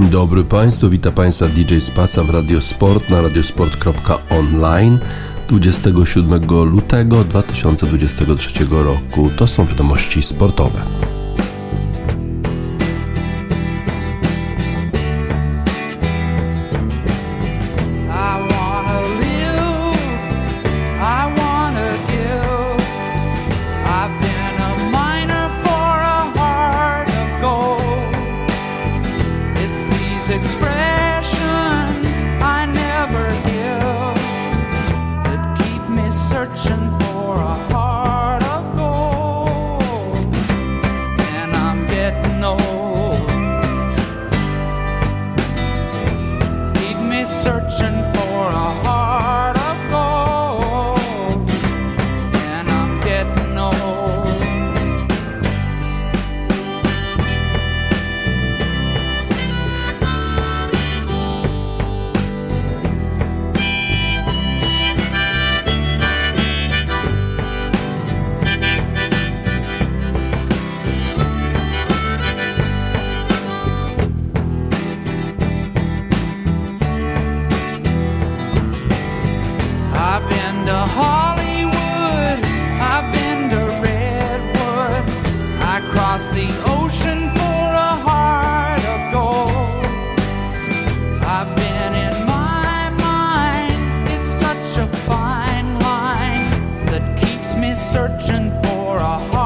Dzień dobry Państwu, witam Państwa DJ Spaca w Radiosport na radiosport.online 27 lutego 2023 roku. To są wiadomości sportowe. searching for a heart.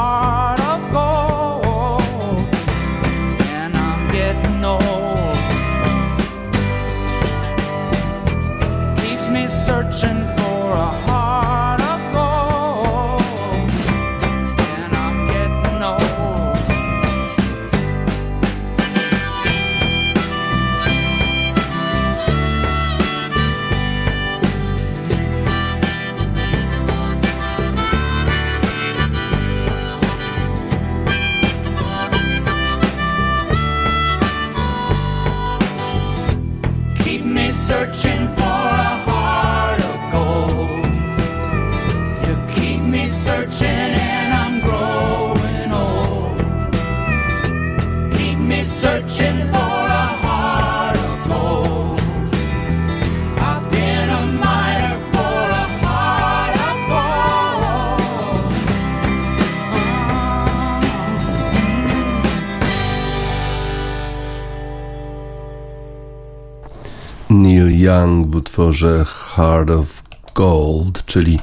Young w utworze Heart of Gold, czyli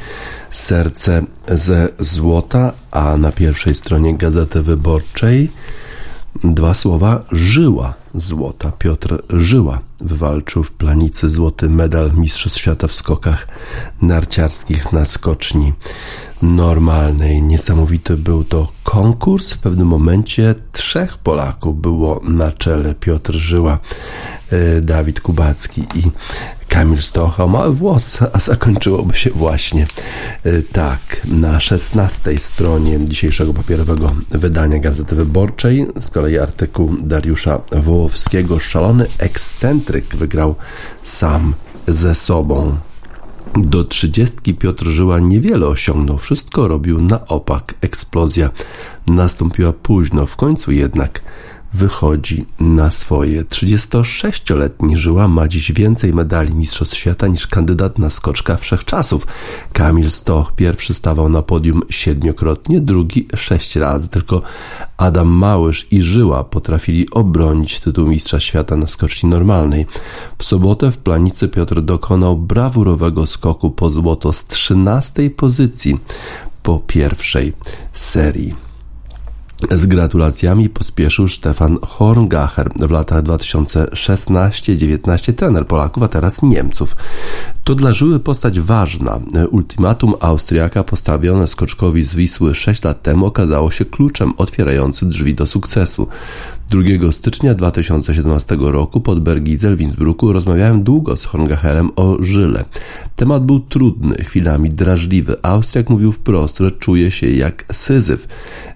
Serce ze złota, a na pierwszej stronie Gazety Wyborczej dwa słowa Żyła złota. Piotr Żyła wywalczył w planicy złoty medal Mistrzostw Świata w skokach narciarskich na skoczni normalnej. Niesamowity był to konkurs. W pewnym momencie trzech Polaków było na czele. Piotr Żyła, e, Dawid Kubacki i Kamil Stocha. Mały włos, a zakończyłoby się właśnie e, tak. Na szesnastej stronie dzisiejszego papierowego wydania Gazety Wyborczej z kolei artykuł Dariusza Wołowskiego Szalony ekscentryk wygrał sam ze sobą. Do trzydziestki Piotr Żyła niewiele osiągnął, wszystko robił na opak. Eksplozja nastąpiła późno, w końcu jednak wychodzi na swoje. 36-letni Żyła ma dziś więcej medali Mistrzostw Świata niż kandydat na skoczka wszechczasów. Kamil Stoch pierwszy stawał na podium siedmiokrotnie, drugi sześć razy. Tylko Adam Małysz i Żyła potrafili obronić tytuł Mistrza Świata na skoczni normalnej. W sobotę w Planicy Piotr dokonał brawurowego skoku po złoto z 13 pozycji po pierwszej serii. Z gratulacjami pospieszył Stefan Horngacher w latach 2016-19 trener Polaków, a teraz Niemców. To dla Żyły postać ważna. Ultimatum Austriaka postawione Skoczkowi z Wisły 6 lat temu okazało się kluczem otwierającym drzwi do sukcesu. 2 stycznia 2017 roku pod Bergizel w Innsbrucku rozmawiałem długo z Horngacherem o Żyle. Temat był trudny, chwilami drażliwy. Austriak mówił wprost, że czuje się jak Syzyf.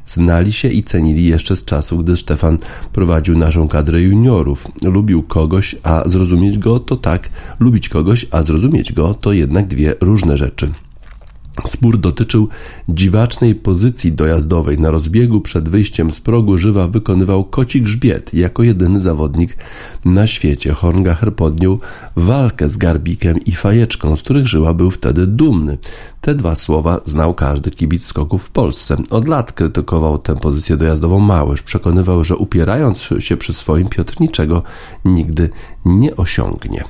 Znali się i cenili jeszcze z czasu, gdy Stefan prowadził naszą kadrę juniorów. Lubił kogoś, a zrozumieć go to tak, lubić kogoś, a zrozumieć go to jednak dwie różne rzeczy. Spór dotyczył dziwacznej pozycji dojazdowej. Na rozbiegu przed wyjściem z progu żywa wykonywał koci grzbiet. Jako jedyny zawodnik na świecie Horngacher podjął walkę z garbikiem i fajeczką, z których żyła był wtedy dumny. Te dwa słowa znał każdy kibic skoków w Polsce. Od lat krytykował tę pozycję dojazdową Małysz. Przekonywał, że upierając się przy swoim Piotr niczego nigdy nie osiągnie.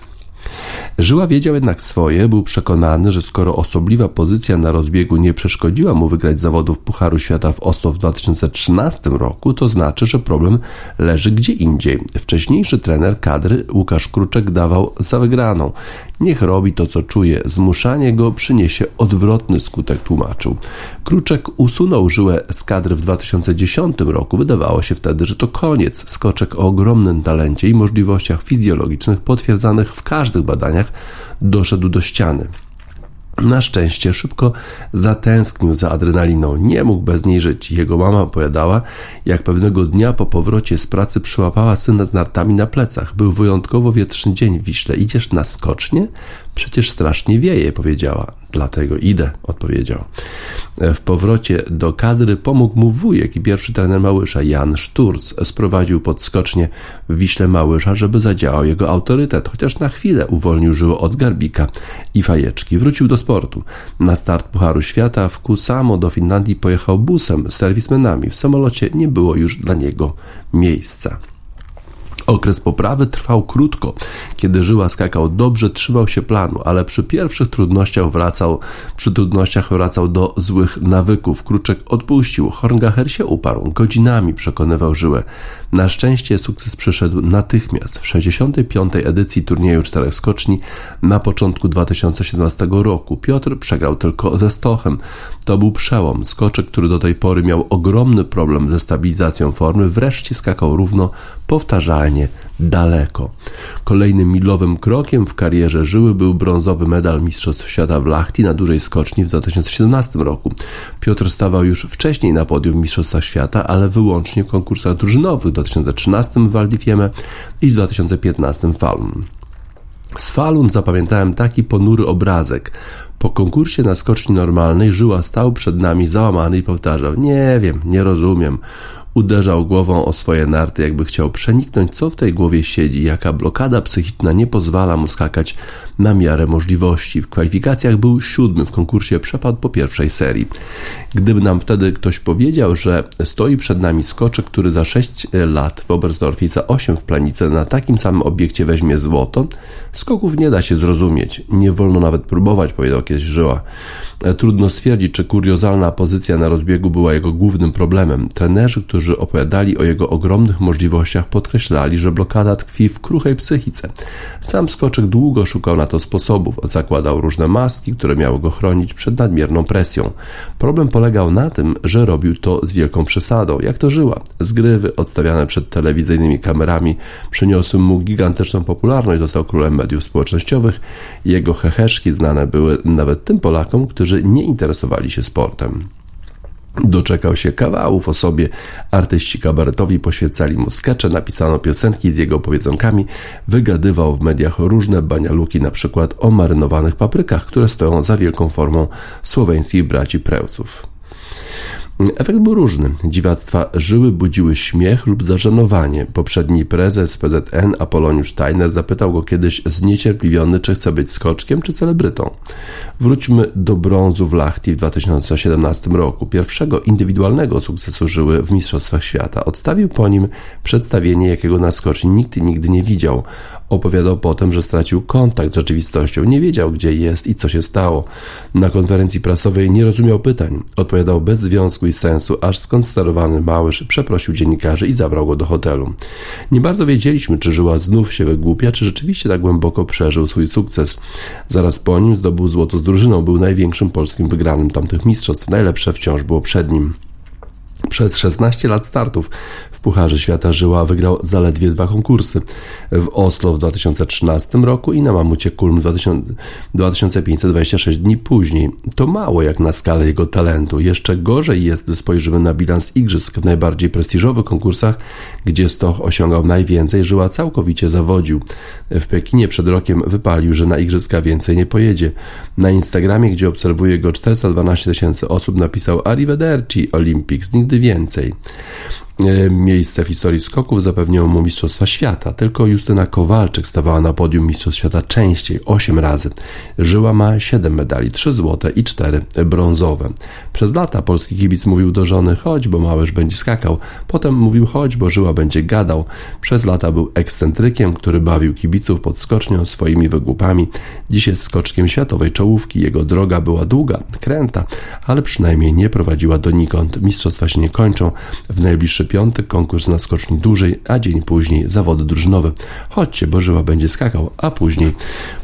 Żyła wiedział jednak swoje, był przekonany, że skoro osobliwa pozycja na rozbiegu nie przeszkodziła mu wygrać zawodów Pucharu Świata w Oslo w 2013 roku, to znaczy, że problem leży gdzie indziej. Wcześniejszy trener kadry Łukasz Kruczek dawał za wygraną. Niech robi to, co czuje. Zmuszanie go przyniesie odwrotny skutek, tłumaczył. Kruczek usunął żyłę z kadry w 2010 roku. Wydawało się wtedy, że to koniec. Skoczek o ogromnym talencie i możliwościach fizjologicznych potwierdzanych w każdych badaniach doszedł do ściany. Na szczęście szybko zatęsknił za adrenaliną, nie mógł bez niej żyć. Jego mama opowiadała, jak pewnego dnia po powrocie z pracy przyłapała syna z nartami na plecach. Był wyjątkowo wietrzny dzień w Wiśle. Idziesz na skocznie? Przecież strasznie wieje, powiedziała. Dlatego idę, odpowiedział. W powrocie do kadry pomógł mu wujek i pierwszy trener Małysza, Jan Szturc. Sprowadził pod skocznie w Wiśle Małysza, żeby zadziałał jego autorytet, chociaż na chwilę uwolnił żyło od garbika i fajeczki. Wrócił do sportu. Na start Pucharu Świata w Kusamo do Finlandii pojechał busem z serwismenami. W samolocie nie było już dla niego miejsca. Okres poprawy trwał krótko. Kiedy Żyła skakał dobrze, trzymał się planu, ale przy pierwszych trudnościach wracał, przy trudnościach wracał do złych nawyków. Kruczek odpuścił, Horngacher się uparł, godzinami przekonywał Żyłę. Na szczęście sukces przyszedł natychmiast. W 65. edycji turnieju czterech skoczni na początku 2017 roku Piotr przegrał tylko ze Stochem. To był przełom. Skoczek, który do tej pory miał ogromny problem ze stabilizacją formy, wreszcie skakał równo, powtarzalnie daleko. Kolejnym milowym krokiem w karierze Żyły był brązowy medal Mistrzostw Świata w Lachti na dużej skoczni w 2017 roku. Piotr stawał już wcześniej na podium w Mistrzostwach Świata, ale wyłącznie w konkursach drużynowych w 2013 w Val i w 2015 w Falun. Z Falun zapamiętałem taki ponury obrazek. Po konkursie na skoczni normalnej Żyła stał przed nami załamany i powtarzał: Nie wiem, nie rozumiem. Uderzał głową o swoje narty, jakby chciał przeniknąć, co w tej głowie siedzi, jaka blokada psychiczna nie pozwala mu skakać na miarę możliwości. W kwalifikacjach był siódmy, w konkursie przepadł po pierwszej serii. Gdyby nam wtedy ktoś powiedział, że stoi przed nami skoczek, który za 6 lat w Oberstdorfie, za 8 w Planicy na takim samym obiekcie weźmie złoto, skoków nie da się zrozumieć. Nie wolno nawet próbować, powiedział kiedyś Żyła. Trudno stwierdzić, czy kuriozalna pozycja na rozbiegu była jego głównym problemem. Trenerzy, którzy opowiadali o jego ogromnych możliwościach, podkreślali, że blokada tkwi w kruchej psychice. Sam skoczek długo szukał na to sposobów, zakładał różne maski, które miały go chronić przed nadmierną presją. Problem polegał na tym, że robił to z wielką przesadą, jak to żyła. Zgrywy odstawiane przed telewizyjnymi kamerami przyniosły mu gigantyczną popularność, został królem mediów społecznościowych. Jego heheszki znane były nawet tym Polakom, którzy którzy nie interesowali się sportem. Doczekał się kawałów o sobie. Artyści kabaretowi poświęcali mu skecze, napisano piosenki z jego powiedzonkami, wygadywał w mediach różne banialuki, na przykład o marynowanych paprykach, które stoją za wielką formą słoweńskich braci Prełców. Efekt był różny. Dziwactwa żyły budziły śmiech lub zażenowanie. Poprzedni prezes PZN Apoloniusz Steiner zapytał go kiedyś zniecierpliwiony, czy chce być skoczkiem czy celebrytą. Wróćmy do brązu w Lachti w 2017 roku, pierwszego indywidualnego sukcesu żyły w Mistrzostwach Świata. Odstawił po nim przedstawienie, jakiego na skoczni nikt nigdy nie widział. Opowiadał potem, że stracił kontakt z rzeczywistością, nie wiedział gdzie jest i co się stało. Na konferencji prasowej nie rozumiał pytań. Odpowiadał bez związku i sensu, aż skonsterowany Małysz przeprosił dziennikarzy i zabrał go do hotelu. Nie bardzo wiedzieliśmy, czy żyła znów się wygłupia, czy rzeczywiście tak głęboko przeżył swój sukces. Zaraz po nim zdobył złoto z drużyną, był największym polskim wygranym tamtych mistrzostw. Najlepsze wciąż było przed nim. Przez 16 lat startów w Pucharze Świata Żyła wygrał zaledwie dwa konkursy. W Oslo w 2013 roku i na Mamucie Kulm 2526 dni później. To mało jak na skalę jego talentu. Jeszcze gorzej jest, gdy spojrzymy na bilans igrzysk w najbardziej prestiżowych konkursach, gdzie Stoch osiągał najwięcej, Żyła całkowicie zawodził. W Pekinie przed rokiem wypalił, że na igrzyska więcej nie pojedzie. Na Instagramie, gdzie obserwuje go 412 tysięcy osób, napisał Arrivederci Olympics, nigdy więcej. E, miejsce w historii skoków zapewniło mu Mistrzostwa Świata. Tylko Justyna Kowalczyk stawała na podium Mistrzostw Świata częściej, 8 razy. Żyła ma 7 medali, 3 złote i 4 brązowe. Przez lata polski kibic mówił do żony chodź, bo Małysz będzie skakał. Potem mówił chodź, bo Żyła będzie gadał. Przez lata był ekscentrykiem, który bawił kibiców pod skocznią swoimi wygłupami. Dziś jest skoczkiem światowej czołówki. Jego droga była długa, kręta, ale przynajmniej nie prowadziła donikąd. Mistrzostwa się nie kończą. W najbliższym piątek konkurs na skoczni dłużej, a dzień później zawody drużynowe. Chodźcie, bo Żyła będzie skakał, a później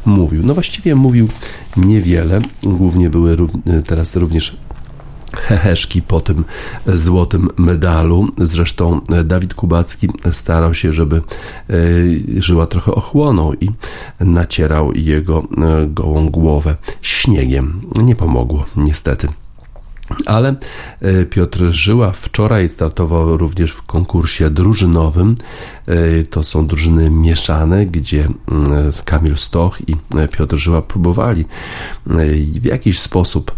mówił. No właściwie mówił niewiele, głównie były teraz również heheszki po tym złotym medalu. Zresztą Dawid Kubacki starał się, żeby e, żyła trochę ochłonął i nacierał jego e, gołą głowę śniegiem. Nie pomogło, niestety. Ale e, Piotr Żyła wczoraj startował również w konkursie drużynowym. E, to są drużyny mieszane, gdzie mm, Kamil Stoch i e, Piotr Żyła próbowali w jakiś sposób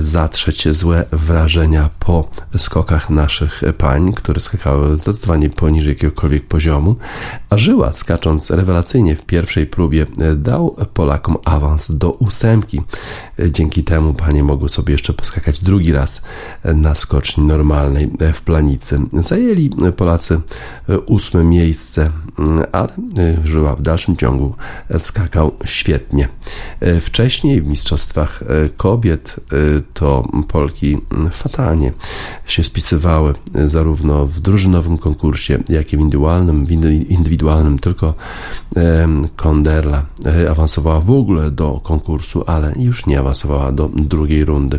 zatrzeć złe wrażenia po skokach naszych pań, które skakały zdecydowanie poniżej jakiegokolwiek poziomu. A Żyła, skacząc rewelacyjnie w pierwszej próbie, dał Polakom awans do ósemki. Dzięki temu panie mogły sobie jeszcze poskakać drugi raz na skoczni normalnej w planicy. Zajęli Polacy ósme miejsce, ale Żyła w dalszym ciągu skakał świetnie. Wcześniej w Mistrzostwach Kobiet to Polki fatalnie się spisywały zarówno w drużynowym konkursie, jak i w indywidualnym, w indywidualnym tylko Konderla awansowała w ogóle do konkursu, ale już nie awansowała do drugiej rundy.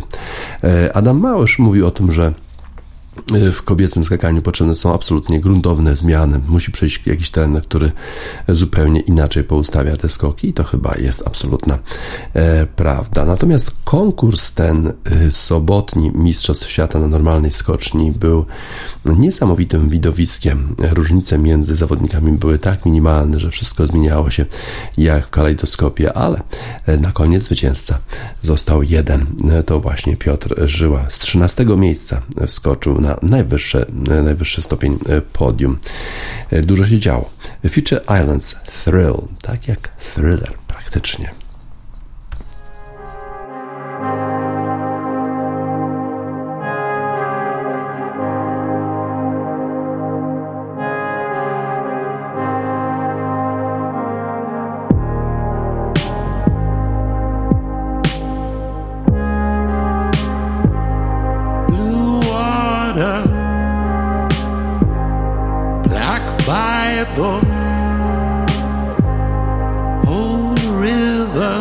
Adam Małysz mówi o tym, że w kobiecym skakaniu potrzebne są absolutnie gruntowne zmiany. Musi przyjść jakiś trener, który zupełnie inaczej poustawia te skoki i to chyba jest absolutna e, prawda. Natomiast konkurs ten e, sobotni Mistrzostw Świata na normalnej skoczni był niesamowitym widowiskiem. Różnice między zawodnikami były tak minimalne, że wszystko zmieniało się jak w kalejdoskopie, ale e, na koniec zwycięzca został jeden. E, to właśnie Piotr Żyła z 13 miejsca wskoczył na najwyższy, najwyższy stopień e, podium. E, dużo się działo. Future Islands Thrill, tak jak thriller praktycznie. blue water, black Bible, old river,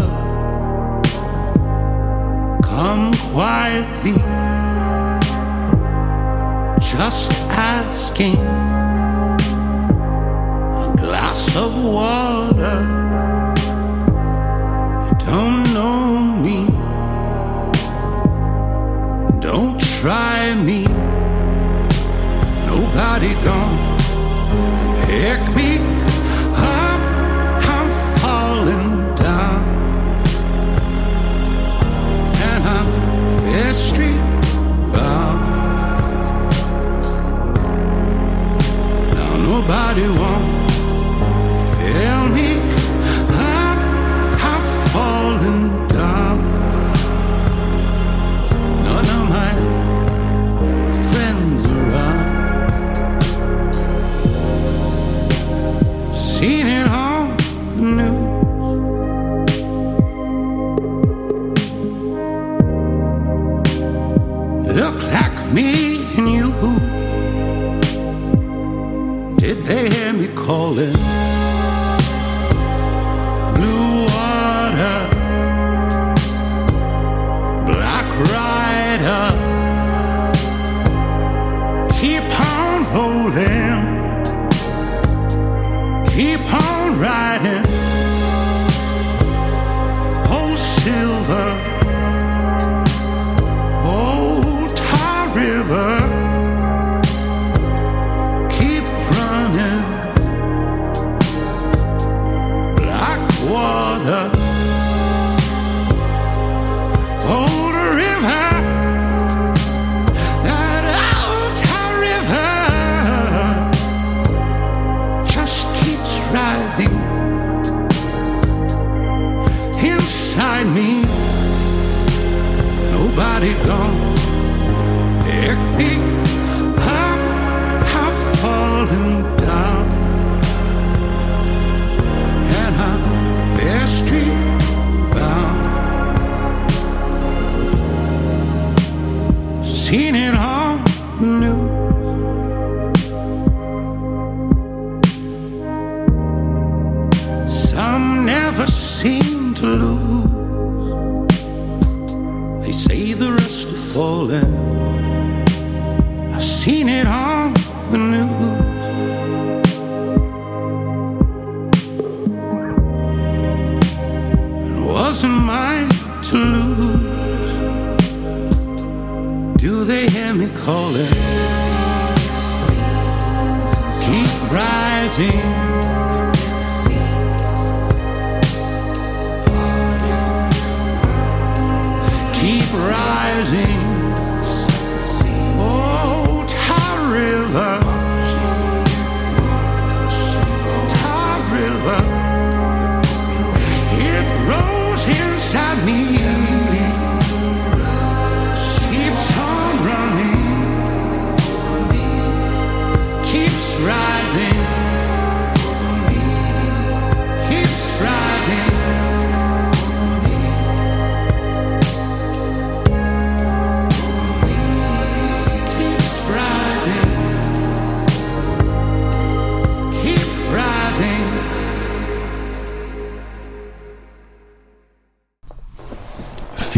come quietly, just asking a glass of water. You don't know me. Don't try me body gone. Pick me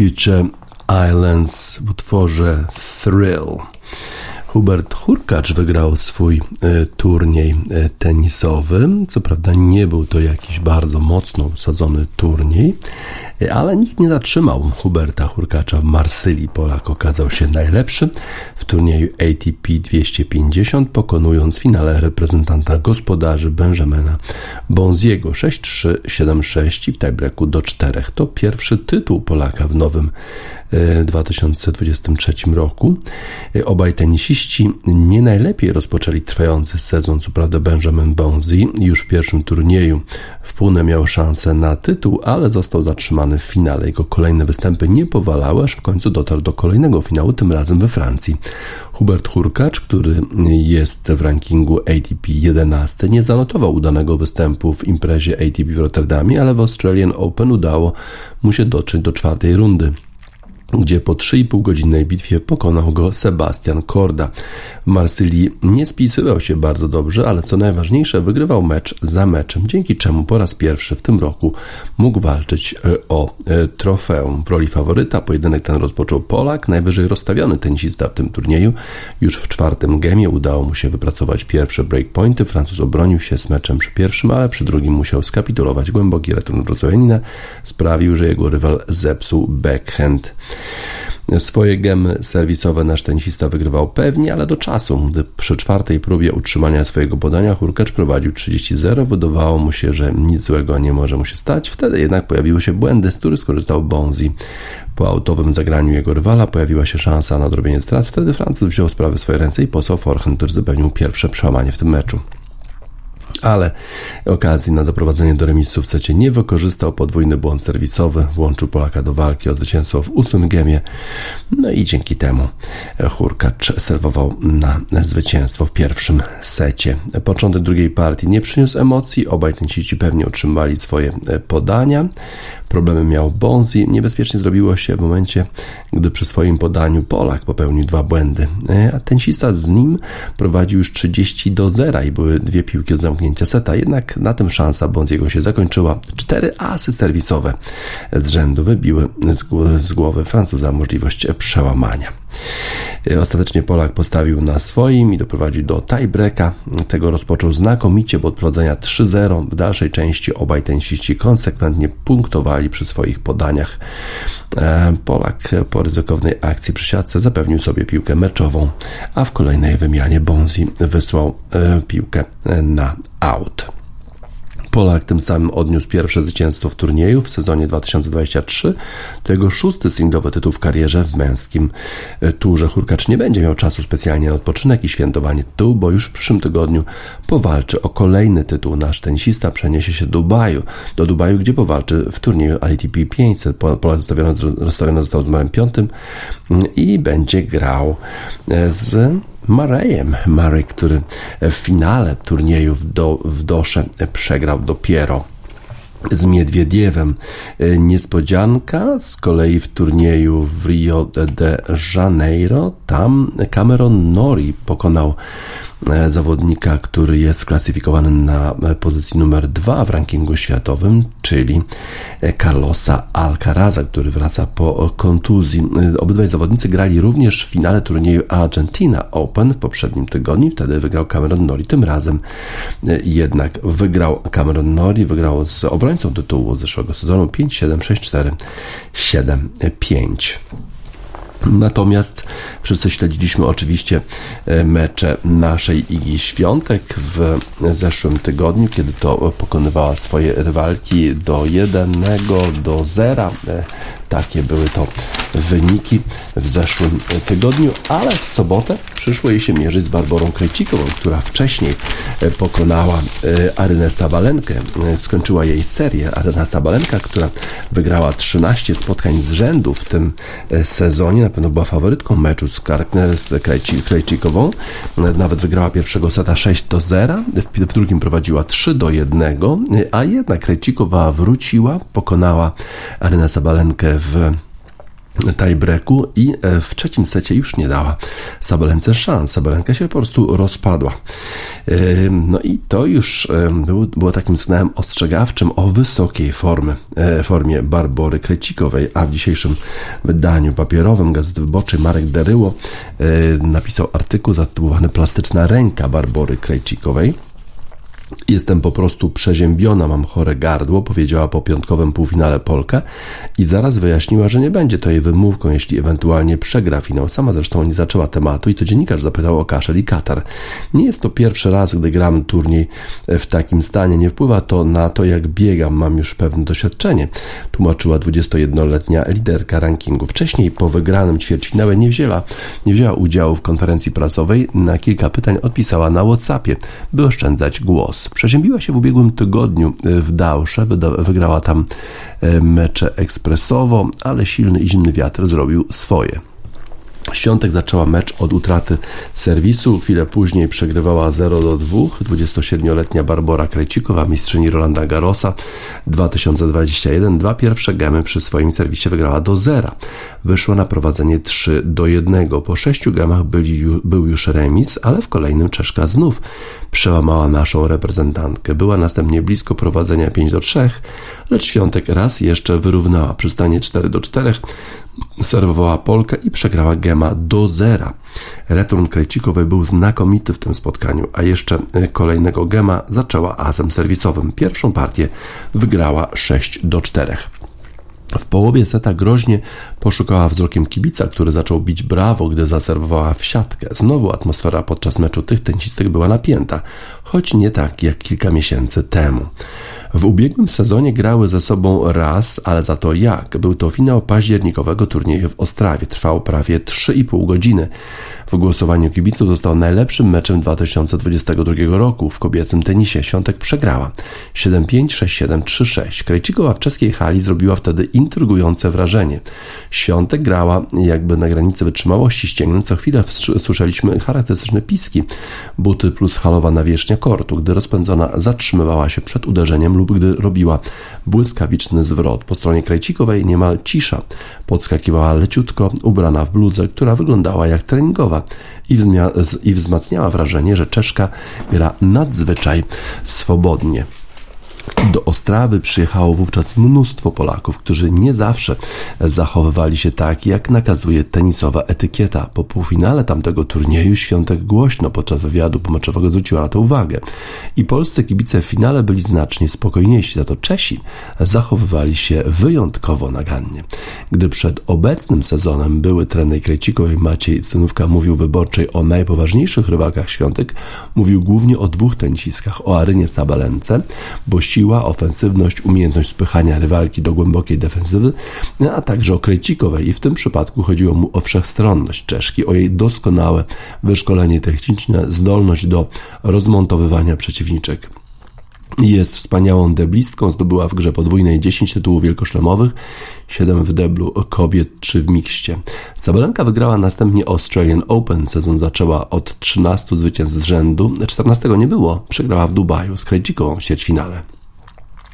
Future Islands w utworze Thrill. Hubert Hurkacz wygrał swój e, turniej e, tenisowy. Co prawda nie był to jakiś bardzo mocno usadzony turniej, e, ale nikt nie zatrzymał Huberta Hurkacza w Marsylii. Polak okazał się najlepszy w turnieju ATP 250, pokonując w finale reprezentanta gospodarzy Benjamina Bonziego 6-3, 7-6 i w tiebreaku do 4. To pierwszy tytuł Polaka w nowym 2023 roku. Obaj tenisiści nie najlepiej rozpoczęli trwający sezon, co prawda Benjamin Bonzi już w pierwszym turnieju w Pune miał szansę na tytuł, ale został zatrzymany w finale. Jego kolejne występy nie powalały, aż w końcu dotarł do kolejnego finału, tym razem we Francji. Hubert Hurkacz, który jest w rankingu ATP 11, nie zanotował udanego występu w imprezie ATP w Rotterdamie, ale w Australian Open udało mu się dotrzeć do czwartej rundy gdzie po 3,5 godzinnej bitwie pokonał go Sebastian Korda. Marsylii nie spisywał się bardzo dobrze, ale co najważniejsze, wygrywał mecz za meczem, dzięki czemu po raz pierwszy w tym roku mógł walczyć e, o e, trofeum. W roli faworyta pojedynek ten rozpoczął Polak, najwyżej rozstawiony tenisista w tym turnieju. Już w czwartym gemie udało mu się wypracować pierwsze breakpointy. Francuz obronił się z meczem przy pierwszym, ale przy drugim musiał skapitulować. Głęboki return wrocławianina sprawił, że jego rywal zepsuł backhand. Swoje gemy serwisowe nasz tenisista wygrywał pewnie, ale do czasu, gdy przy czwartej próbie utrzymania swojego podania Hurkacz prowadził 30-0, wydawało mu się, że nic złego nie może mu się stać. Wtedy jednak pojawiły się błędy, z których skorzystał Bonzi. Po autowym zagraniu jego rywala pojawiła się szansa na odrobienie strat. Wtedy Francuz wziął sprawę w swoje ręce i posłał forehand, który zapewnił pierwsze przełamanie w tym meczu ale okazji na doprowadzenie do remisu w secie nie wykorzystał. Podwójny błąd serwisowy włączył Polaka do walki o zwycięstwo w ósmym gemie. No i dzięki temu Hurkacz serwował na zwycięstwo w pierwszym secie. Początek drugiej partii nie przyniósł emocji. Obaj tenisiści pewnie otrzymali swoje podania. Problemy miał Bonzi. Niebezpiecznie zrobiło się w momencie, gdy przy swoim podaniu Polak popełnił dwa błędy, a tenisista z nim prowadził już 30 do 0 i były dwie piłki od zamknięcia seta. Jednak na tym szansa Bonziego się zakończyła. Cztery asy serwisowe z rzędu wybiły z głowy Francuza możliwość przełamania. Ostatecznie Polak postawił na swoim i doprowadził do tiebreaka. Tego rozpoczął znakomicie, bo od prowadzenia 3-0 w dalszej części obaj tenisiści konsekwentnie punktowali przy swoich podaniach. Polak po ryzykownej akcji przy siatce zapewnił sobie piłkę meczową, a w kolejnej wymianie Bonzi wysłał piłkę na out. Polak tym samym odniósł pierwsze zwycięstwo w turnieju w sezonie 2023. To jego szósty singlowy tytuł w karierze w męskim e, turze. Hurkacz nie będzie miał czasu specjalnie na odpoczynek i świętowanie tytułu, bo już w przyszłym tygodniu powalczy o kolejny tytuł. Nasz tenisista przeniesie się do Dubaju, do Dubaju, gdzie powalczy w turnieju ITP 500. Polak rozstawiony, został z numerem piątym mm, i będzie grał e, z Marejem. Marej, który w finale turnieju w, do, w Dosze przegrał dopiero z Miedwiediewem. Niespodzianka z kolei w turnieju w Rio de Janeiro. Tam Cameron Nori pokonał zawodnika, który jest klasyfikowany na e, pozycji numer dwa w rankingu światowym, czyli e, Carlosa Alcaraza, który wraca po kontuzji. Obydwaj zawodnicy grali również w finale turnieju Argentina Open w poprzednim tygodniu. Wtedy wygrał Cameron Nori. Tym razem jednak wygrał Cameron Nori, wygrał z obrońcą tytułu zeszłego sezonu 5-7, 6-4, 7-5. Natomiast wszyscy śledziliśmy oczywiście e, mecze naszej Igi Świątek w zeszłym tygodniu, kiedy to pokonywała swoje rywalki do 1 do 0 takie były to wyniki w zeszłym tygodniu, ale w sobotę przyszło jej się mierzyć z Barborą Krejcikową, która wcześniej e, pokonała Arynę Sabalenkę. Skończyła jej serię. Aryna Sabalenka, która wygrała 13 spotkań z rzędu w tym sezonie, na pewno była faworytką meczu z, Krajcikową. Nawet wygrała pierwszego seta 6 do 0, w, drugim prowadziła 3 do 1, a jednak Krajcikowa wróciła, pokonała Arenę Sabalenkę w tiebreaku i e, w trzecim secie już nie dała Sabelence szans. Sabalenka się po prostu rozpadła. E, no i to już e, było, takim sygnałem ostrzegawczym o wysokiej formy, formie Barbory Krecikowej, a w dzisiejszym wydaniu papierowym Gazety Wyborczej Marek Deryło napisał artykuł zatytułowany Plastyczna ręka Barbory Krejcikowej. Jestem po prostu przeziębiona, mam chore gardło, powiedziała po piątkowym półfinale Polka i zaraz wyjaśniła, że nie będzie to jej wymówką, jeśli ewentualnie przegra finał. Sama zresztą nie zaczęła tematu i to dziennikarz zapytał o kaszel i katar. Nie jest to pierwszy raz, gdy gram turniej w takim stanie. Nie wpływa to na to, jak biegam, mam już pewne doświadczenie, tłumaczyła 21-letnia liderka rankingu. Wcześniej po wygranym ćwierćfinale nie wzięła, nie wzięła udziału w konferencji prasowej. Na kilka pytań odpisała na Whatsappie, by oszczędzać głos. Przeziębiła się w ubiegłym tygodniu e, w Dausze, wygrała tam e, mecze ekspresowo, ale silny i zimny wiatr zrobił swoje. Świątek zaczęła mecz od utraty serwisu. Chwilę później przegrywała 0 do 2. 27-letnia Barbara Krejcikowa, mistrzyni Rolanda Garrosa 2021. Dwa pierwsze gemy przy swoim serwisie wygrała do 0. Wyszła na prowadzenie 3 do 1. Po sześciu gemach byli, był już remis, ale w kolejnym Czeszka znów przełamała naszą reprezentantkę. Była następnie blisko prowadzenia 5 do 3, lecz Świątek raz jeszcze wyrównała przy stanie 4 do 4 serwowała Polkę i przegrała Gema do zera. Return Krejcikowej był znakomity w tym spotkaniu, a jeszcze e, kolejnego Gema zaczęła asem serwisowym. Pierwszą partię wygrała 6 do 4. W połowie seta groźnie poszukała wzrokiem kibica, który zaczął bić brawo, gdy zaserwowała w siatkę. Znowu atmosfera podczas meczu tych tenisistek była napięta, choć nie tak jak kilka miesięcy temu. W ubiegłym sezonie grały ze sobą raz, ale za to jak. Był to finał październikowego turnieju w Ostrawie. Trwał prawie 3,5 godziny. W głosowaniu kibiców został najlepszym meczem 2022 roku w kobiecym tenisie. Świątek przegrała 7-5, 6-7, 3-6. Krejcikowa w czeskiej hali zrobiła wtedy intrygujące wrażenie. Świątek grała jakby na granicy wytrzymałości ścięgnem. Co chwilę słyszeliśmy charakterystyczne piski. Buty plus halowa nawierzchnia kortu, gdy rozpędzona zatrzymywała się przed uderzeniem lub gdy robiła błyskawiczny zwrot. Po stronie Krejcikowej niemal cisza. Podskakiwała leciutko, ubrana w bluzę, która wyglądała jak treningowa i, i wzmacniała wrażenie, że Czeszka gra nadzwyczaj swobodnie. Do Ostrawy przyjechało wówczas mnóstwo Polaków, którzy nie zawsze zachowywali się tak, jak nakazuje tenisowa etykieta. Po półfinale tamtego turnieju Świątek głośno podczas wywiadu pomeczowego zwróciła na to uwagę. I polscy kibice w finale byli znacznie spokojniejsi, za to Czesi zachowywali się wyjątkowo nagannie. Gdy przed obecnym sezonem były trener Krejcikowej Maciej Stanówka mówił wyborczej o najpoważniejszych rywalkach Świątek, mówił głównie o dwóch tenisiskach, o Arynie Sabalence, bo siła, ofensywność, umiejętność spychania rywalki do głębokiej defensywy, a także o Krejcikowej i w tym przypadku chodziło mu o wszechstronność Czeszki, o jej doskonałe wyszkolenie techniczne, zdolność do rozmontowywania przeciwniczek. Jest wspaniałą deblistką, zdobyła w grze podwójnej 10 tytułów wielkoszlemowych, 7 w deblu kobiet, 3 w mikście. Sabalenka wygrała następnie Australian Open, sezon zaczęła od 13 zwycięstw z rzędu, 14 nie było, przegrała w Dubaju z Krejcikową w ćwierćfinale.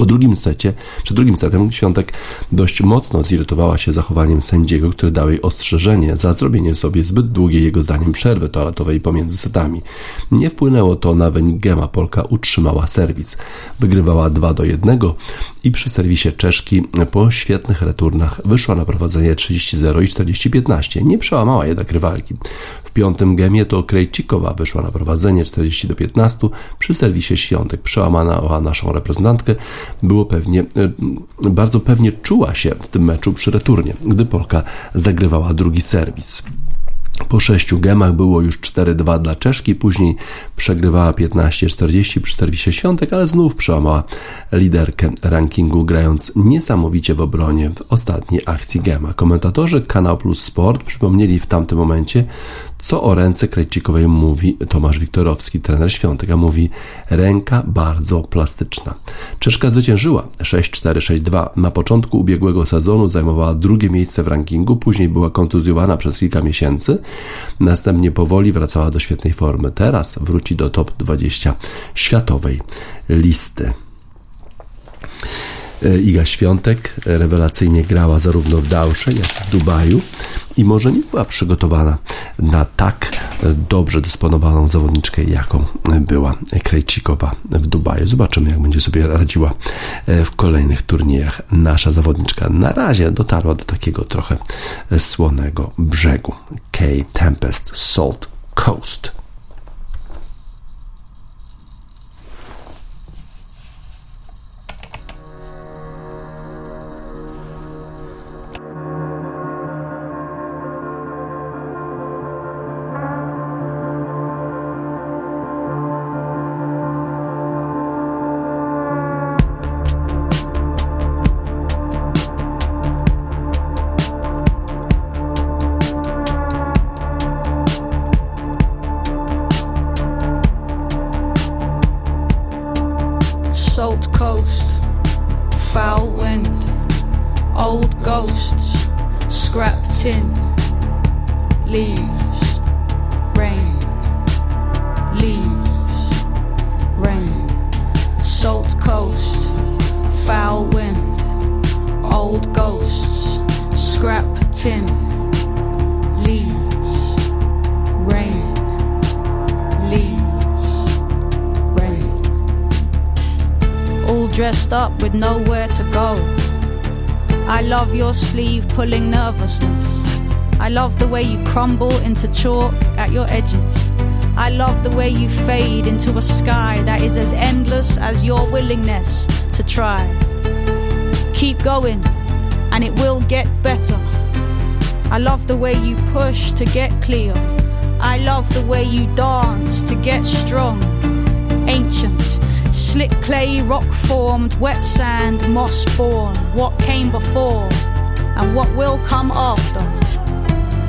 Po drugim secie, przed drugim setem Świątek dość mocno zirytowała się zachowaniem sędziego, który dał jej ostrzeżenie za zrobienie sobie zbyt długiej jego zdaniem przerwy toaletowej pomiędzy setami. Nie wpłynęło to na wynik Gema. Polka utrzymała serwis. Wygrywała 2 do 1 i przy serwisie Czeszki po świetnych returnach wyszła na prowadzenie 30-0 i 40-15. Nie przełamała jednak rywalki. W piątym gemie to Krejcikowa wyszła na prowadzenie 40 do 15 przy serwisie Świątek. Przełamała naszą reprezentantkę było pewnie, e, bardzo pewnie czuła się w tym meczu przy returnie, gdy Polka zagrywała drugi serwis. Po sześciu gemach było już 4-2 dla Czeszki, później przegrywała 15-40 przy serwisie Świątek, ale znów przełamała liderkę rankingu, grając niesamowicie w obronie w ostatniej akcji gema. Komentatorzy Kanał Plus Sport przypomnieli w tamtym momencie, co o ręce Krejcikowej mówi Tomasz Wiktorowski, trener Świątek, a mówi ręka bardzo plastyczna. Czeszka zwyciężyła 6-4-6-2. Na początku ubiegłego sezonu zajmowała drugie miejsce w rankingu, później była kontuzjowana przez kilka miesięcy, następnie powoli wracała do świetnej formy. Teraz wróci do top 20 światowej listy. E, Iga Świątek rewelacyjnie grała zarówno w Dausze, jak i w Dubaju i może nie była przygotowana na tak dobrze dysponowaną zawodniczkę, jaką była Krejcikowa w Dubaju. Zobaczymy, jak będzie sobie radziła e, w kolejnych turniejach nasza zawodniczka. Na razie dotarła do takiego trochę słonego brzegu. K Tempest Salt Coast. Pulling nervousness. I love the way you crumble into chalk at your edges. I love the way you fade into a sky that is as endless as your willingness to try. Keep going, and it will get better. I love the way you push to get clear. I love the way you dance to get strong. Ancient, slick clay, rock formed, wet sand, moss born. What came before? and what will come after.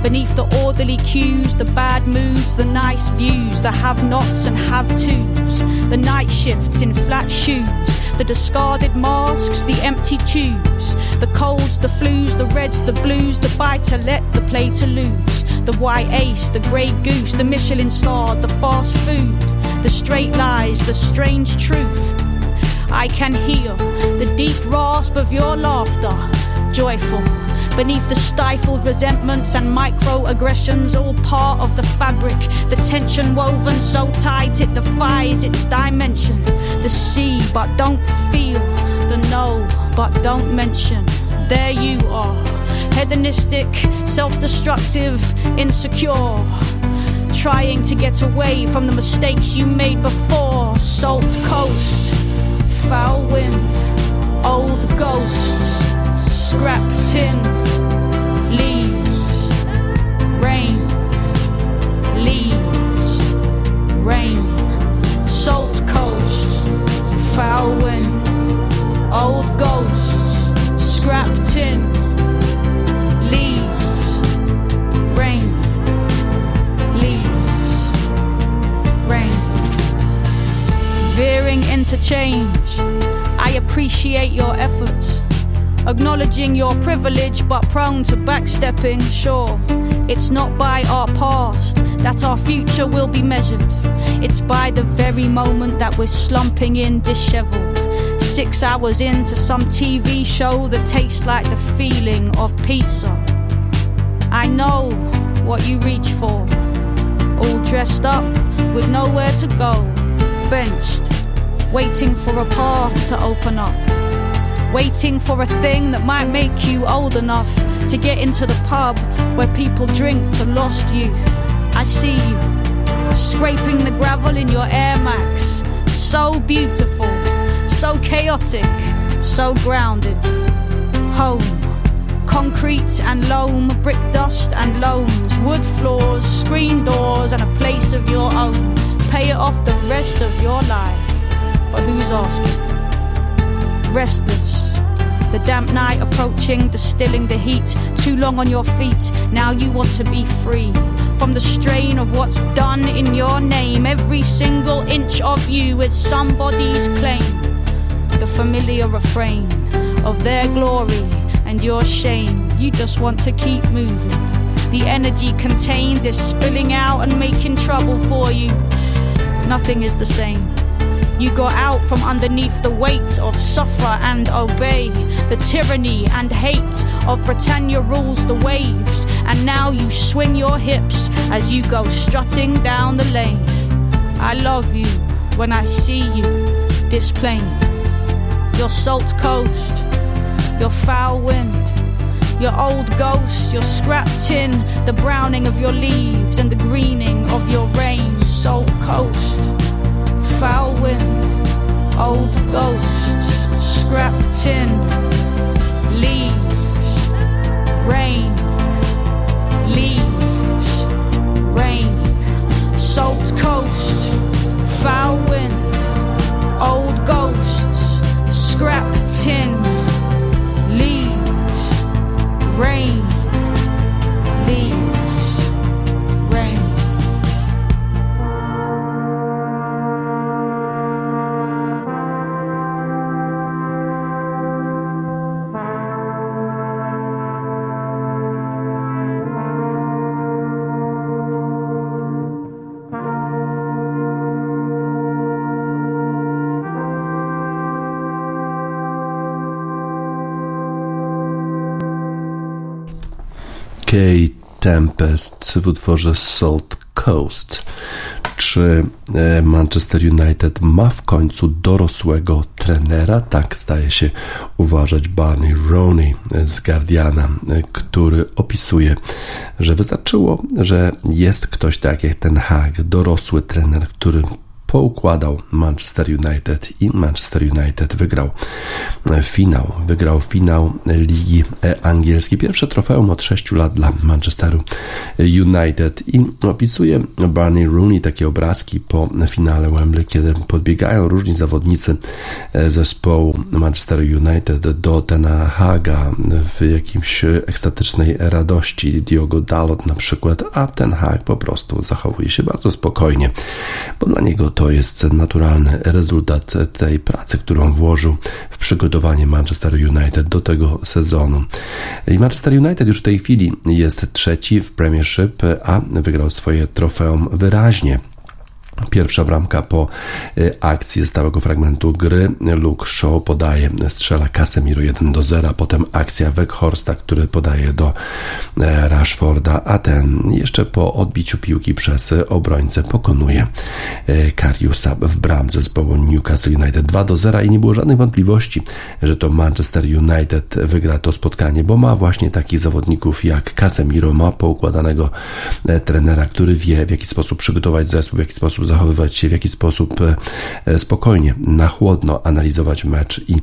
Beneath the orderly cues, the bad moods, the nice views, the have nots and have tos, the night shifts in flat shoes, the discarded masks, the empty tubes, the colds, the flus, the reds, the blues, the buy to let, the play to lose, the white ace, the grey goose, the Michelin star, the fast food, the straight lies, the strange truth. I can hear the deep rasp of your laughter joyful. Beneath the stifled resentments and microaggressions, all part of the fabric. The tension woven so tight it defies its dimension. the see but don't feel, the know but don't mention. There you are, hedonistic, self destructive, insecure. Trying to get away from the mistakes you made before. Salt coast, foul wind, old ghosts, scrap tin, leaves, rain, leaves, rain, salt coast, foul wind, old ghosts, Interchange, I appreciate your efforts. Acknowledging your privilege but prone to backstepping, sure. It's not by our past that our future will be measured. It's by the very moment that we're slumping in disheveled. Six hours into some TV show that tastes like the feeling of pizza. I know what you reach for. All dressed up with nowhere to go. Benched, waiting for a path to open up. Waiting for a thing that might make you old enough to get into the pub where people drink to lost youth. I see you scraping the gravel in your Air Max. So beautiful, so chaotic, so grounded. Home, concrete and loam, brick dust and loams, wood floors, screen doors, and a place of your own. Pay it off the rest of your life. But who's asking? restless. The damp night approaching, distilling the heat. Too long on your feet, now you want to be free. From the strain of what's done in your name, every single inch of you is somebody's claim. The familiar refrain of their glory and your shame. You just want to keep moving. The energy contained is spilling out and making trouble for you. Nothing is the same. You got out from underneath the weight of suffer and obey, the tyranny and hate of Britannia rules the waves, and now you swing your hips as you go strutting down the lane. I love you when I see you, this plain, your salt coast, your foul wind. Your old ghost, your scrap tin, the browning of your leaves and the greening of your rain, salt coast foul wind, old ghosts, scrap tin, leaves, rain, leaves, rain, salt coast, foul wind, old ghosts, scrap tin, leaves, rain, Kay Tempest w utworze Salt Coast. Czy e, Manchester United ma w końcu dorosłego trenera? Tak zdaje się uważać Barney Roney z Guardiana, e, który opisuje, że wystarczyło, że jest ktoś tak jak ten Hag, dorosły trener, który poukładał Manchester United i Manchester United wygrał finał. Wygrał finał Ligi Angielskiej. Pierwsze trofeum od 6 lat dla Manchesteru United i opisuje Barney Rooney takie obrazki po finale Wembley, kiedy podbiegają różni zawodnicy zespołu Manchester United do Tena Haga w jakimś ekstatycznej radości. Diogo Dalot na przykład, a Ten Hag po prostu zachowuje się bardzo spokojnie, bo dla niego to to jest naturalny rezultat tej pracy, którą włożył w przygotowanie Manchester United do tego sezonu. I Manchester United już w tej chwili jest trzeci w Premiership, a wygrał swoje trofeum wyraźnie Pierwsza bramka po y, akcji stałego fragmentu gry. Luke Shaw podaje, strzela Casemiro 1 do 0, potem akcja Weghorsta, który podaje do e, Rashforda, a ten jeszcze po odbiciu piłki przez obrońcę pokonuje e, Kariusa w bramce zespołu Newcastle United. 2 do 0 i nie było żadnych wątpliwości, że to Manchester United wygra to spotkanie, bo ma właśnie takich zawodników jak Casemiro, ma poukładanego e, trenera, który wie w jaki sposób przygotować zespół, w jaki sposób zachowywać się, w jaki sposób e, spokojnie, na chłodno analizować mecz i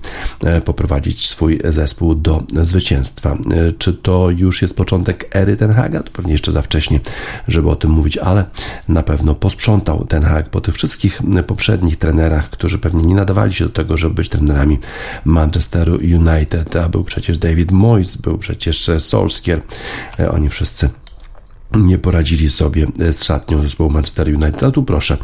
e, poprowadzić swój zespół do zwycięstwa. E, czy to już jest początek ery Ten Haga? To pewnie jeszcze za wcześnie, żeby o tym mówić, ale na pewno posprzątał Ten Hag po tych wszystkich poprzednich trenerach, którzy pewnie nie nadawali się do tego, żeby być trenerami Manchesteru United, a był przecież David Moyes, był przecież Solskjaer. Oni wszyscy nie poradzili sobie z szatnią zespołu Manchester United. A tu proszę,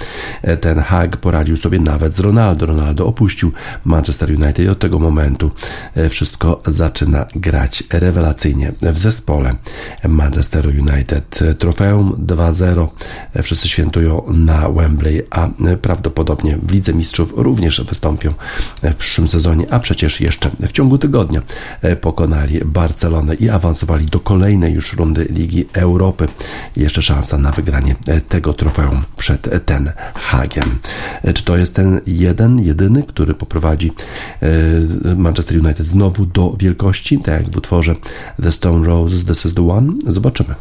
ten Hag poradził sobie nawet z Ronaldo. Ronaldo opuścił Manchester United i od tego momentu e, wszystko zaczyna grać rewelacyjnie w zespole Manchester United. Trofeum 2-0 e, wszyscy świętują na Wembley, a prawdopodobnie w Lidze Mistrzów również wystąpią w przyszłym sezonie, a przecież jeszcze w ciągu tygodnia e, pokonali Barcelonę i awansowali do kolejnej już rundy Ligi Europy jeszcze szansa na wygranie e, tego trofeum przed Ten Hagiem. E, czy to jest ten jeden, jedyny, który poprowadzi e, Manchester United znowu do wielkości, tak jak w utworze The Stone Roses, This is the One? Zobaczymy.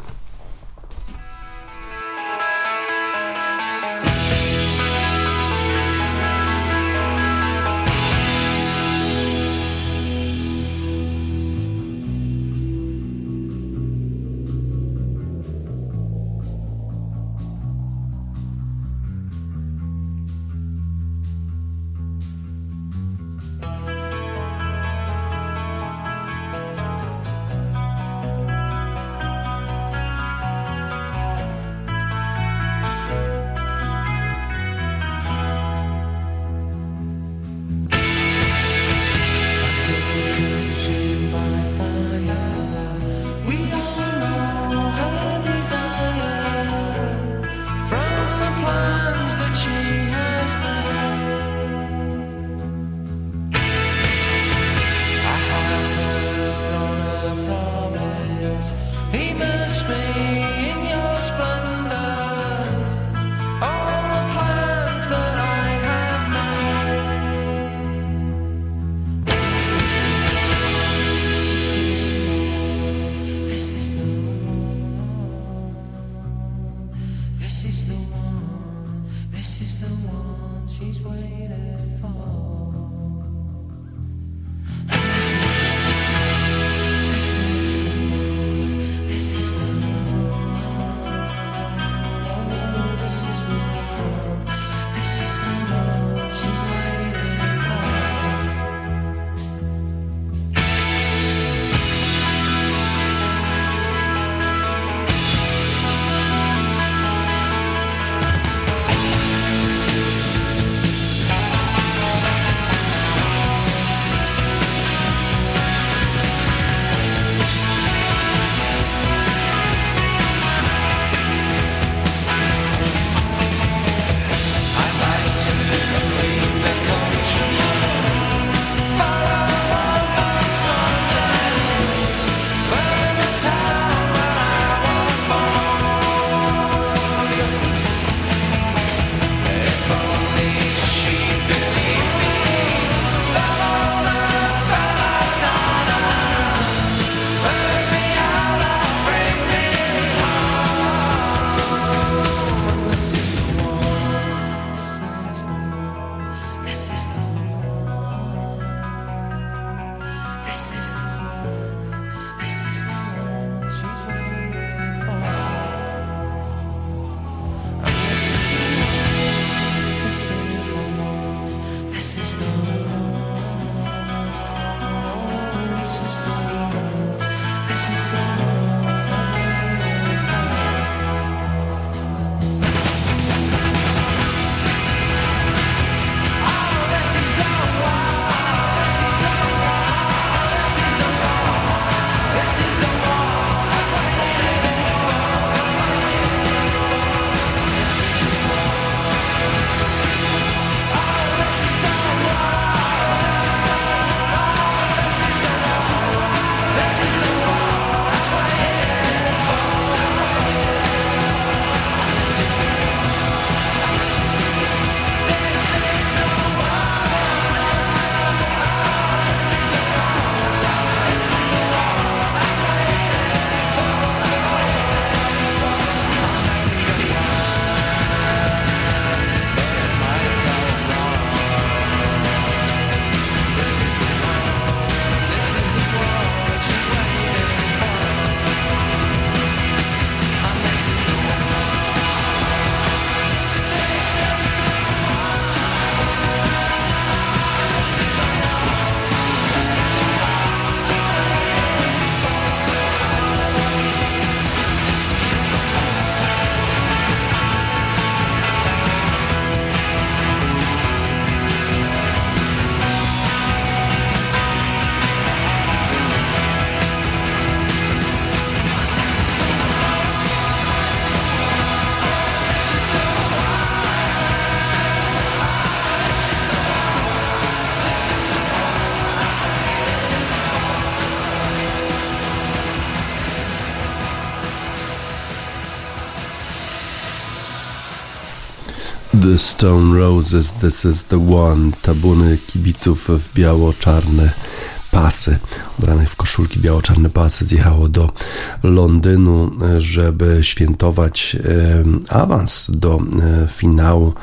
Stone Roses, This is the One, tabuny kibiców w biało-czarne pasy, ubranych w koszulki biało-czarne pasy, zjechało do Londynu, żeby świętować awans do e, finału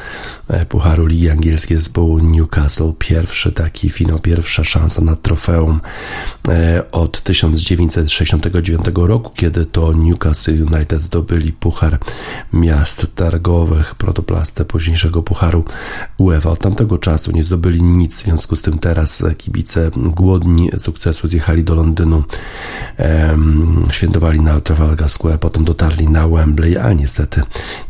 e, Pucharu Ligi Angielskiej zespołu Newcastle. Pierwszy taki finał, pierwsza szansa na trofeum e, od 1969 roku, kiedy to Newcastle United zdobyli Puchar Miast Targowych, protoplastę późniejszego Pucharu UEFA. Od tamtego czasu nie zdobyli nic, w związku z tym teraz kibice głodni sukcesu zjechali do Londynu, świętowali na Trafalgar Square, potem dotarli na Wembley, ale niestety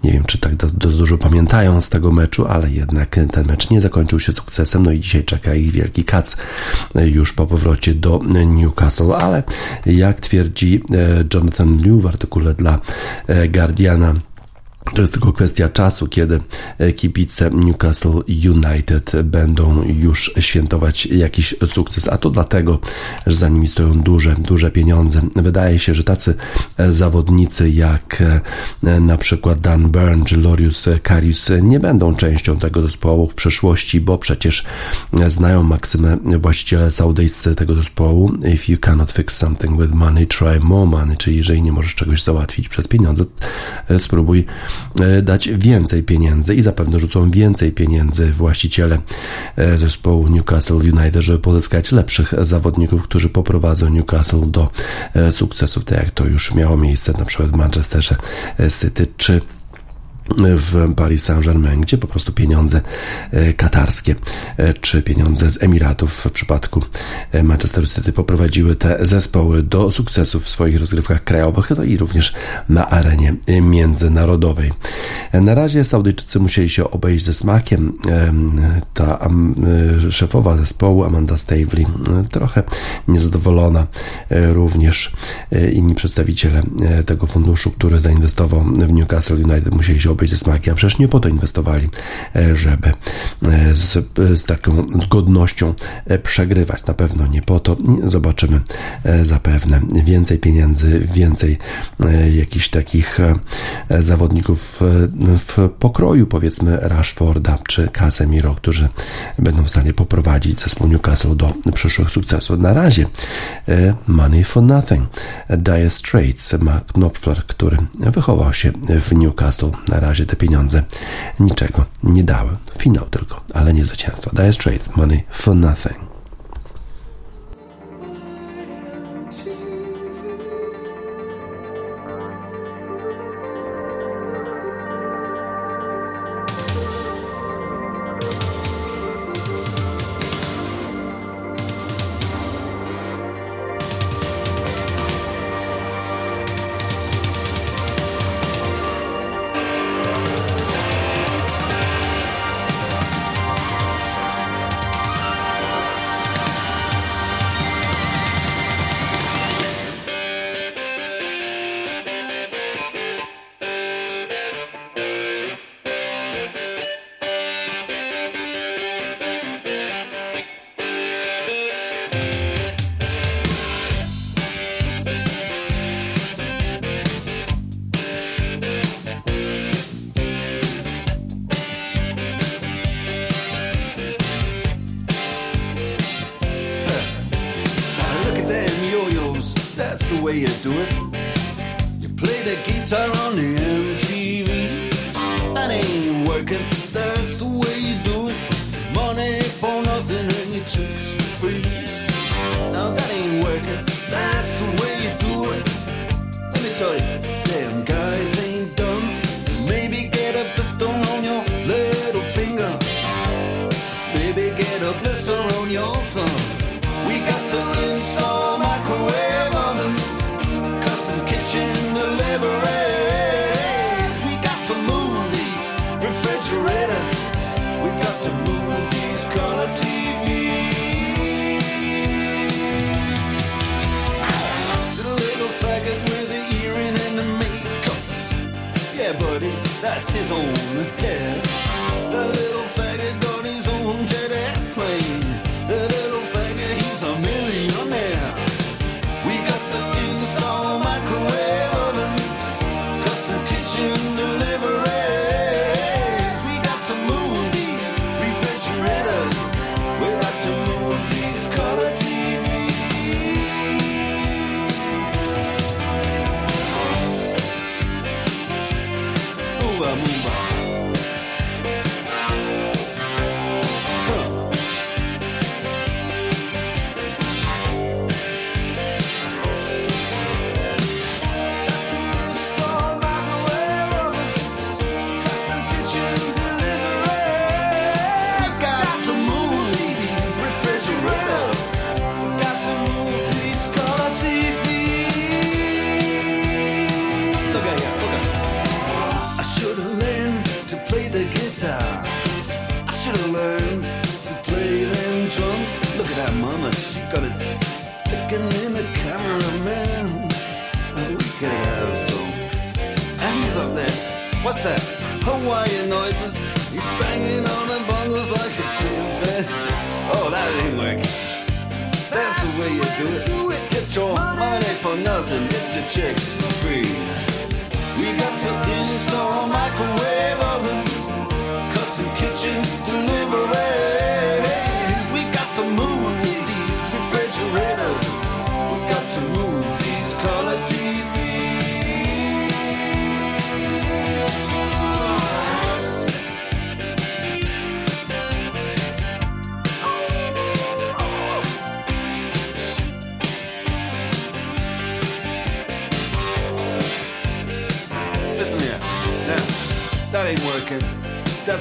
nie wiem, czy tak do, do, dużo pamiętają z tego meczu, ale jednak ten mecz nie zakończył się sukcesem, no i dzisiaj czeka ich wielki kac e, już po powrocie do Newcastle, ale jak twierdzi e, Jonathan Liu w artykule dla e, Guardiana, to jest tylko kwestia czasu, kiedy kibice Newcastle United będą już świętować jakiś sukces, a to dlatego, że za nimi stoją duże, duże pieniądze. Wydaje się, że tacy zawodnicy jak e, na przykład Dan Burn czy Lorius Karius nie będą częścią tego zespołu w przyszłości, bo przecież znają maksymę właściciele saudyjscy tego zespołu. If you cannot fix something with money, try more money, czyli jeżeli nie możesz czegoś załatwić przez pieniądze, e, spróbuj E, dać więcej pieniędzy i zapewne rzucą więcej pieniędzy właściciele e, zespołu Newcastle United, żeby pozyskać lepszych zawodników, którzy poprowadzą Newcastle do e, sukcesów, tak jak to już miało miejsce na przykład w Manchesterze City czy w Paris Saint-Germain, gdzie po prostu pieniądze e, katarskie e, czy pieniądze z Emiratów w przypadku e, Manchester City poprowadziły te zespoły do sukcesów w swoich rozgrywkach krajowych, no i również na arenie międzynarodowej. Na razie Saudyjczycy musieli się obejść ze smakiem. Ta szefowa zespołu Amanda Stavely trochę niezadowolona, również inni przedstawiciele tego funduszu, który zainwestował w Newcastle United musieli się obejść być ze smakiem. Przecież nie po to inwestowali, e, żeby e, z, z taką godnością e, przegrywać. Na pewno nie po to. Zobaczymy zapewne więcej pieniędzy, więcej jakichś takich zawodników w pokroju, powiedzmy Rashforda czy Casemiro, którzy będą w stanie poprowadzić zespół Newcastle do przyszłych sukcesów. Na razie Money for Nothing. Dire Straits, Mark Knopfler, który wychował się w Newcastle. Razie razie te pieniądze niczego nie dały. Finał tylko, ale nie zwycięstwo. Dire Straits, Money for Nothing.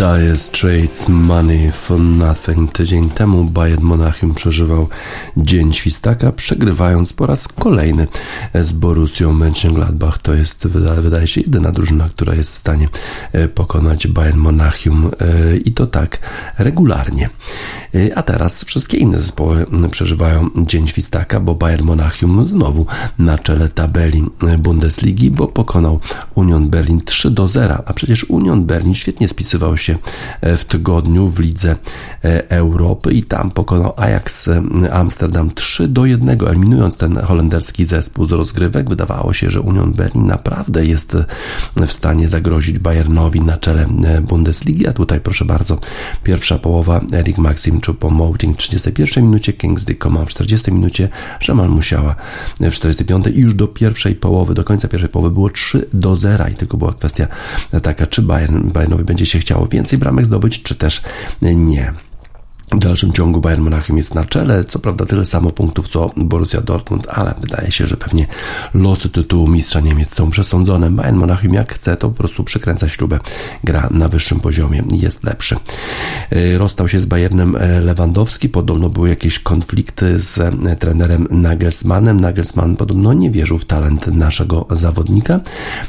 Dire Straits Money for Nothing. Tydzień temu Bayern Monachium przeżywał Dzień Świstaka, przegrywając po raz kolejny z Borussią Mönchengladbach. To jest, wydaje, się, jedyna drużyna, która jest w stanie e, pokonać Bayern Monachium e, i to tak regularnie. E, A teraz wszystkie inne zespoły przeżywają Dzień Świstaka, bo Bayern Monachium znowu na czele tabeli Bundesligi, bo pokonał Union Berlin 3 do 0, a przecież Union Berlin świetnie spisywał się w tygodniu w Lidze Europy i tam pokonał Ajax Amsterdam 3 do 1, eliminując ten holenderski zespół z rozgrywek. Wydawało się, że Union Berlin naprawdę jest w stanie zagrozić Bayernowi na czele Bundesligi, a tutaj proszę bardzo, pierwsza połowa. Erik Maxim Choupo-Moting w 31 minucie, Kingsley Coman w 40 minucie, Jamal Musiała w 45 i już do pierwszej połowy, do końca pierwszej połowy było 3 do 0 i tylko była kwestia taka, czy Bayern, Bayernowi będzie się chciało więcej bramek zdobyć, czy też nie. W dalszym ciągu Bayern Monachium jest na czele, co prawda tyle samo punktów co Borussia Dortmund, ale wydaje się, że pewnie losy tytułu mistrza Niemiec są przesądzone. Bayern Monachium jak chce, to po prostu przykręca śrubę, gra na wyższym poziomie, jest lepszy. Rozstał się z Bayernem Lewandowski, podobno były jakieś konflikty z trenerem Nagelsmannem. Nagelsmann podobno nie wierzył w talent naszego zawodnika,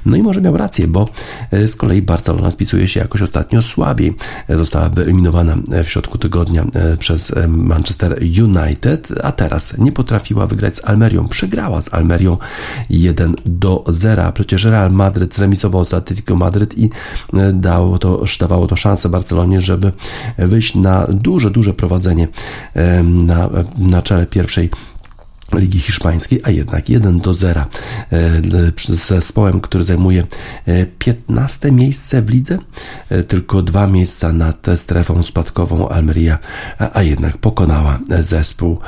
no i może miał rację, bo z kolei Barcelona spisuje się jakoś ostatnio słabiej. Została wyeliminowana w środku tygodnia przez Manchester United, a teraz nie potrafiła wygrać z Almerią. Przegrała z Almerią 1 do 0. Przecież Real Madryt zremisował z Atletico Madryt i dało to, dawało to szansę Barcelonie, żeby wyjść na duże, duże prowadzenie na, na czele pierwszej Ligi Hiszpańskiej, a jednak 1 do 0 z zespołem, który zajmuje 15 miejsce w lidze, tylko dwa miejsca nad strefą spadkową Almeria, a jednak pokonała zespół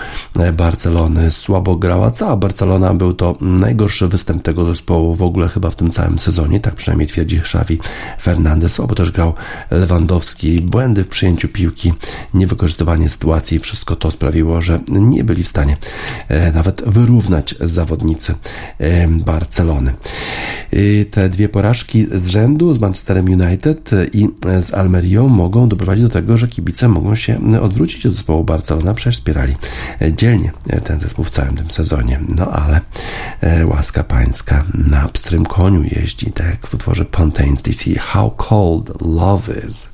Barcelony. Słabo grała cała Barcelona, był to najgorszy występ tego zespołu w ogóle chyba w tym całym sezonie, tak przynajmniej twierdzi Xavi Fernandez. Słabo też grał Lewandowski, błędy w przyjęciu piłki, niewykorzystywanie sytuacji, wszystko to sprawiło, że nie byli w stanie nawet wyrównać zawodnicy Barcelony. Te dwie porażki z rzędu z Manchesterem United i z Almerią mogą doprowadzić do tego, że kibice mogą się odwrócić od zespołu Barcelona, przecież wspierali dzielnie ten zespół w całym tym sezonie. No ale łaska pańska na pstrym koniu jeździ, tak w utworze Pontains DC How Cold Love Is.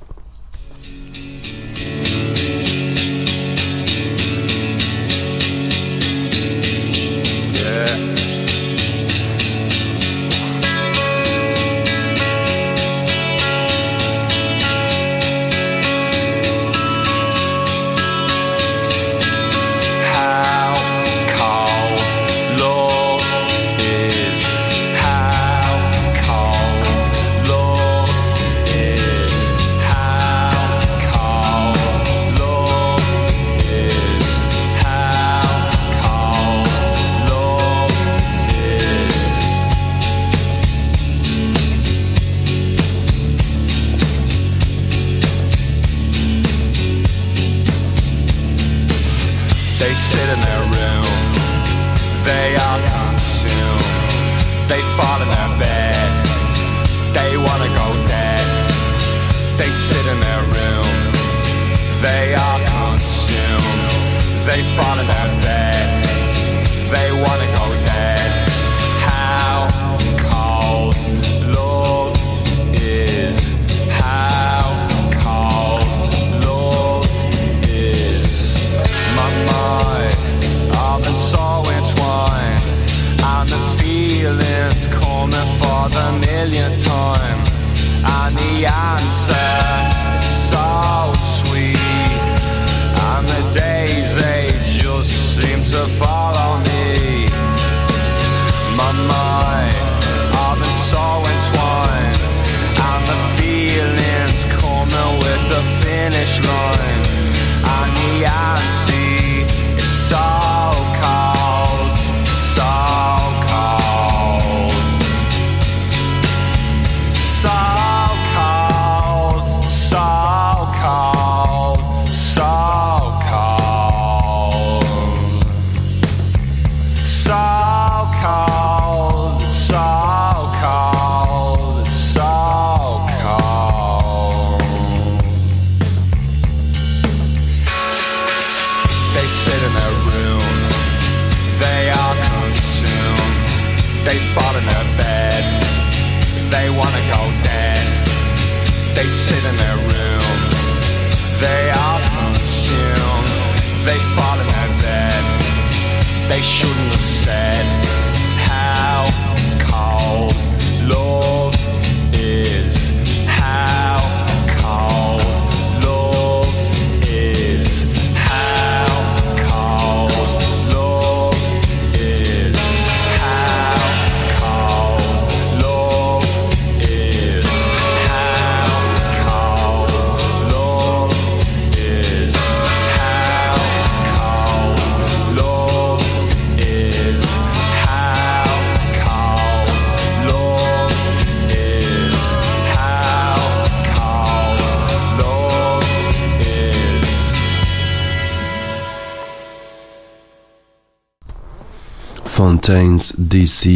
Fontaines DC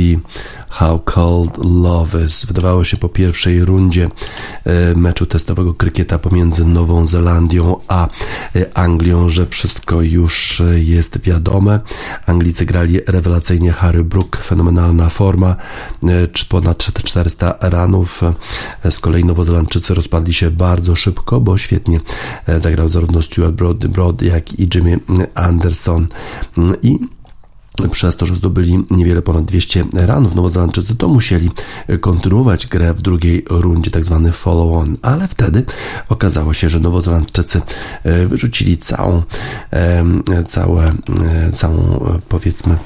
How Cold Love Is. Wydawało się po pierwszej rundzie e, meczu testowego krykieta pomiędzy Nową Zelandią a e, Anglią, że wszystko już e, jest wiadome. Anglicy grali rewelacyjnie Harry Brook, fenomenalna forma, ponad 400 ranów. Z kolei Nowozelandczycy rozpadli się bardzo szybko, bo świetnie zagrał zarówno Stuart Broad, Broad jak i Jimmy Anderson. Mm, I przez to, że zdobyli niewiele ponad 200 ranów Nowozelandczycy, to musieli kontynuować grę w drugiej rundzie, tak zwany follow-on, ale wtedy okazało się, że Nowozelandczycy e, wyrzucili całą, całe, e, całą e, powiedzmy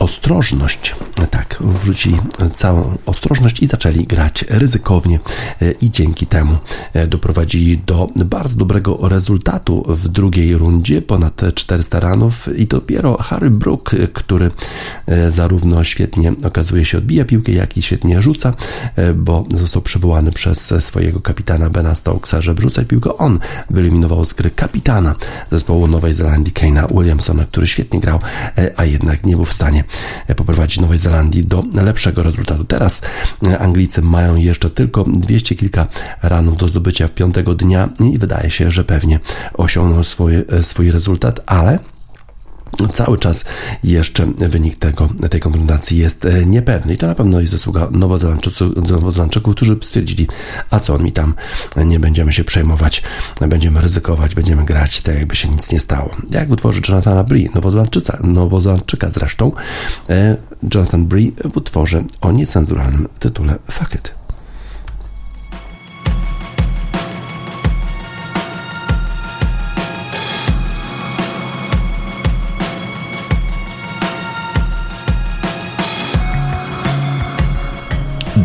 ostrożność. Tak, wrzucili całą ostrożność i zaczęli grać ryzykownie e, i dzięki temu e, doprowadzili do bardzo dobrego rezultatu w drugiej rundzie, ponad 400 ranów i dopiero Harry Brook, który e, zarówno świetnie okazuje się odbija piłkę, jak i świetnie rzuca, bo został przywołany przez swojego kapitana Bena Stokesa, żeby rzucać piłkę. On wyeliminował z gry kapitana zespołu Nowej Zelandii, Kane'a Williamsona, który świetnie grał, a jednak nie był w stanie poprowadzić Nowej Zelandii do lepszego rezultatu. Teraz e, Anglicy mają jeszcze tylko 200 kilka ranów do zdobycia w piątego dnia i wydaje się, że pewnie osiągną swój, e, swój rezultat, ale cały czas jeszcze wynik tego, tej konfrontacji jest e, niepewny i to na pewno jest zasługa Nowozelandczyków, którzy stwierdzili, a co mi tam, nie będziemy się przejmować, będziemy ryzykować, będziemy grać tak jakby się nic nie stało. Jak w utworze Jonathana Bree, Nowozelandczyca, Nowozelandczyka zresztą, e, Jonathan Bree w utworze o niecenzuralnym tytule Fuck It.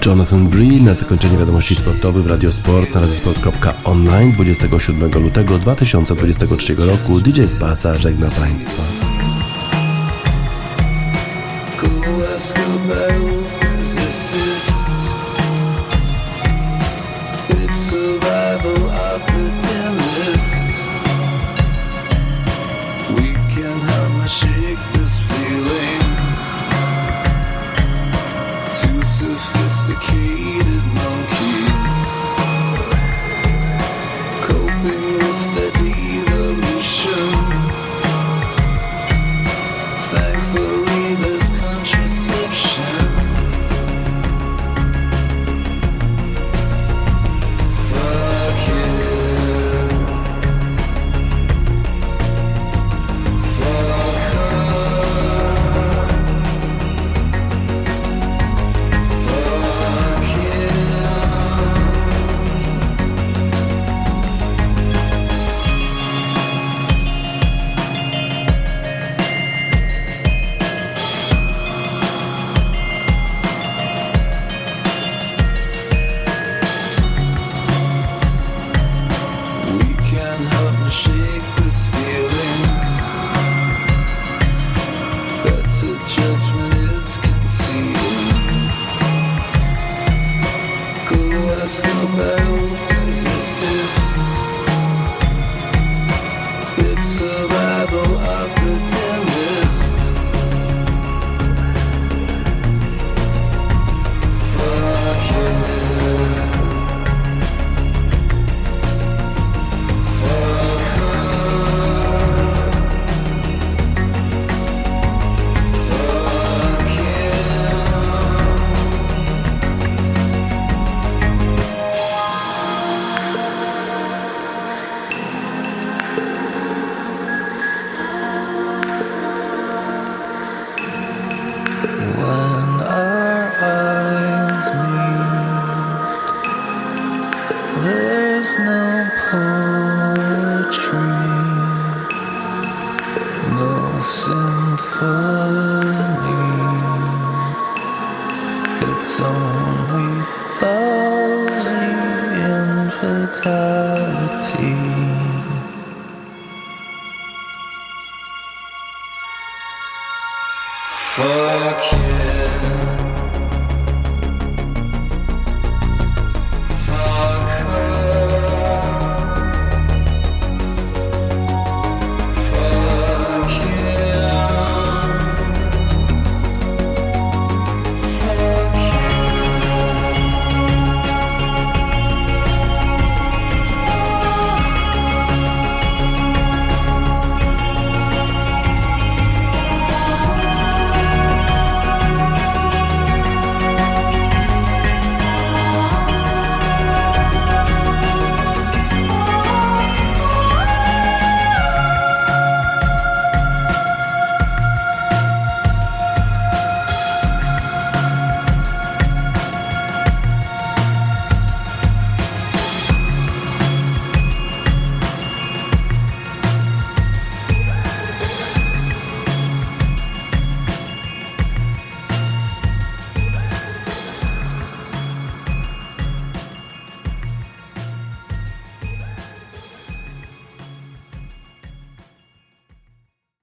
Jonathan Bree na zakończenie wiadomości sportowych w Radiosport na radiosport.online 27 lutego 2023 roku. DJ Spaca żegna Państwa. It's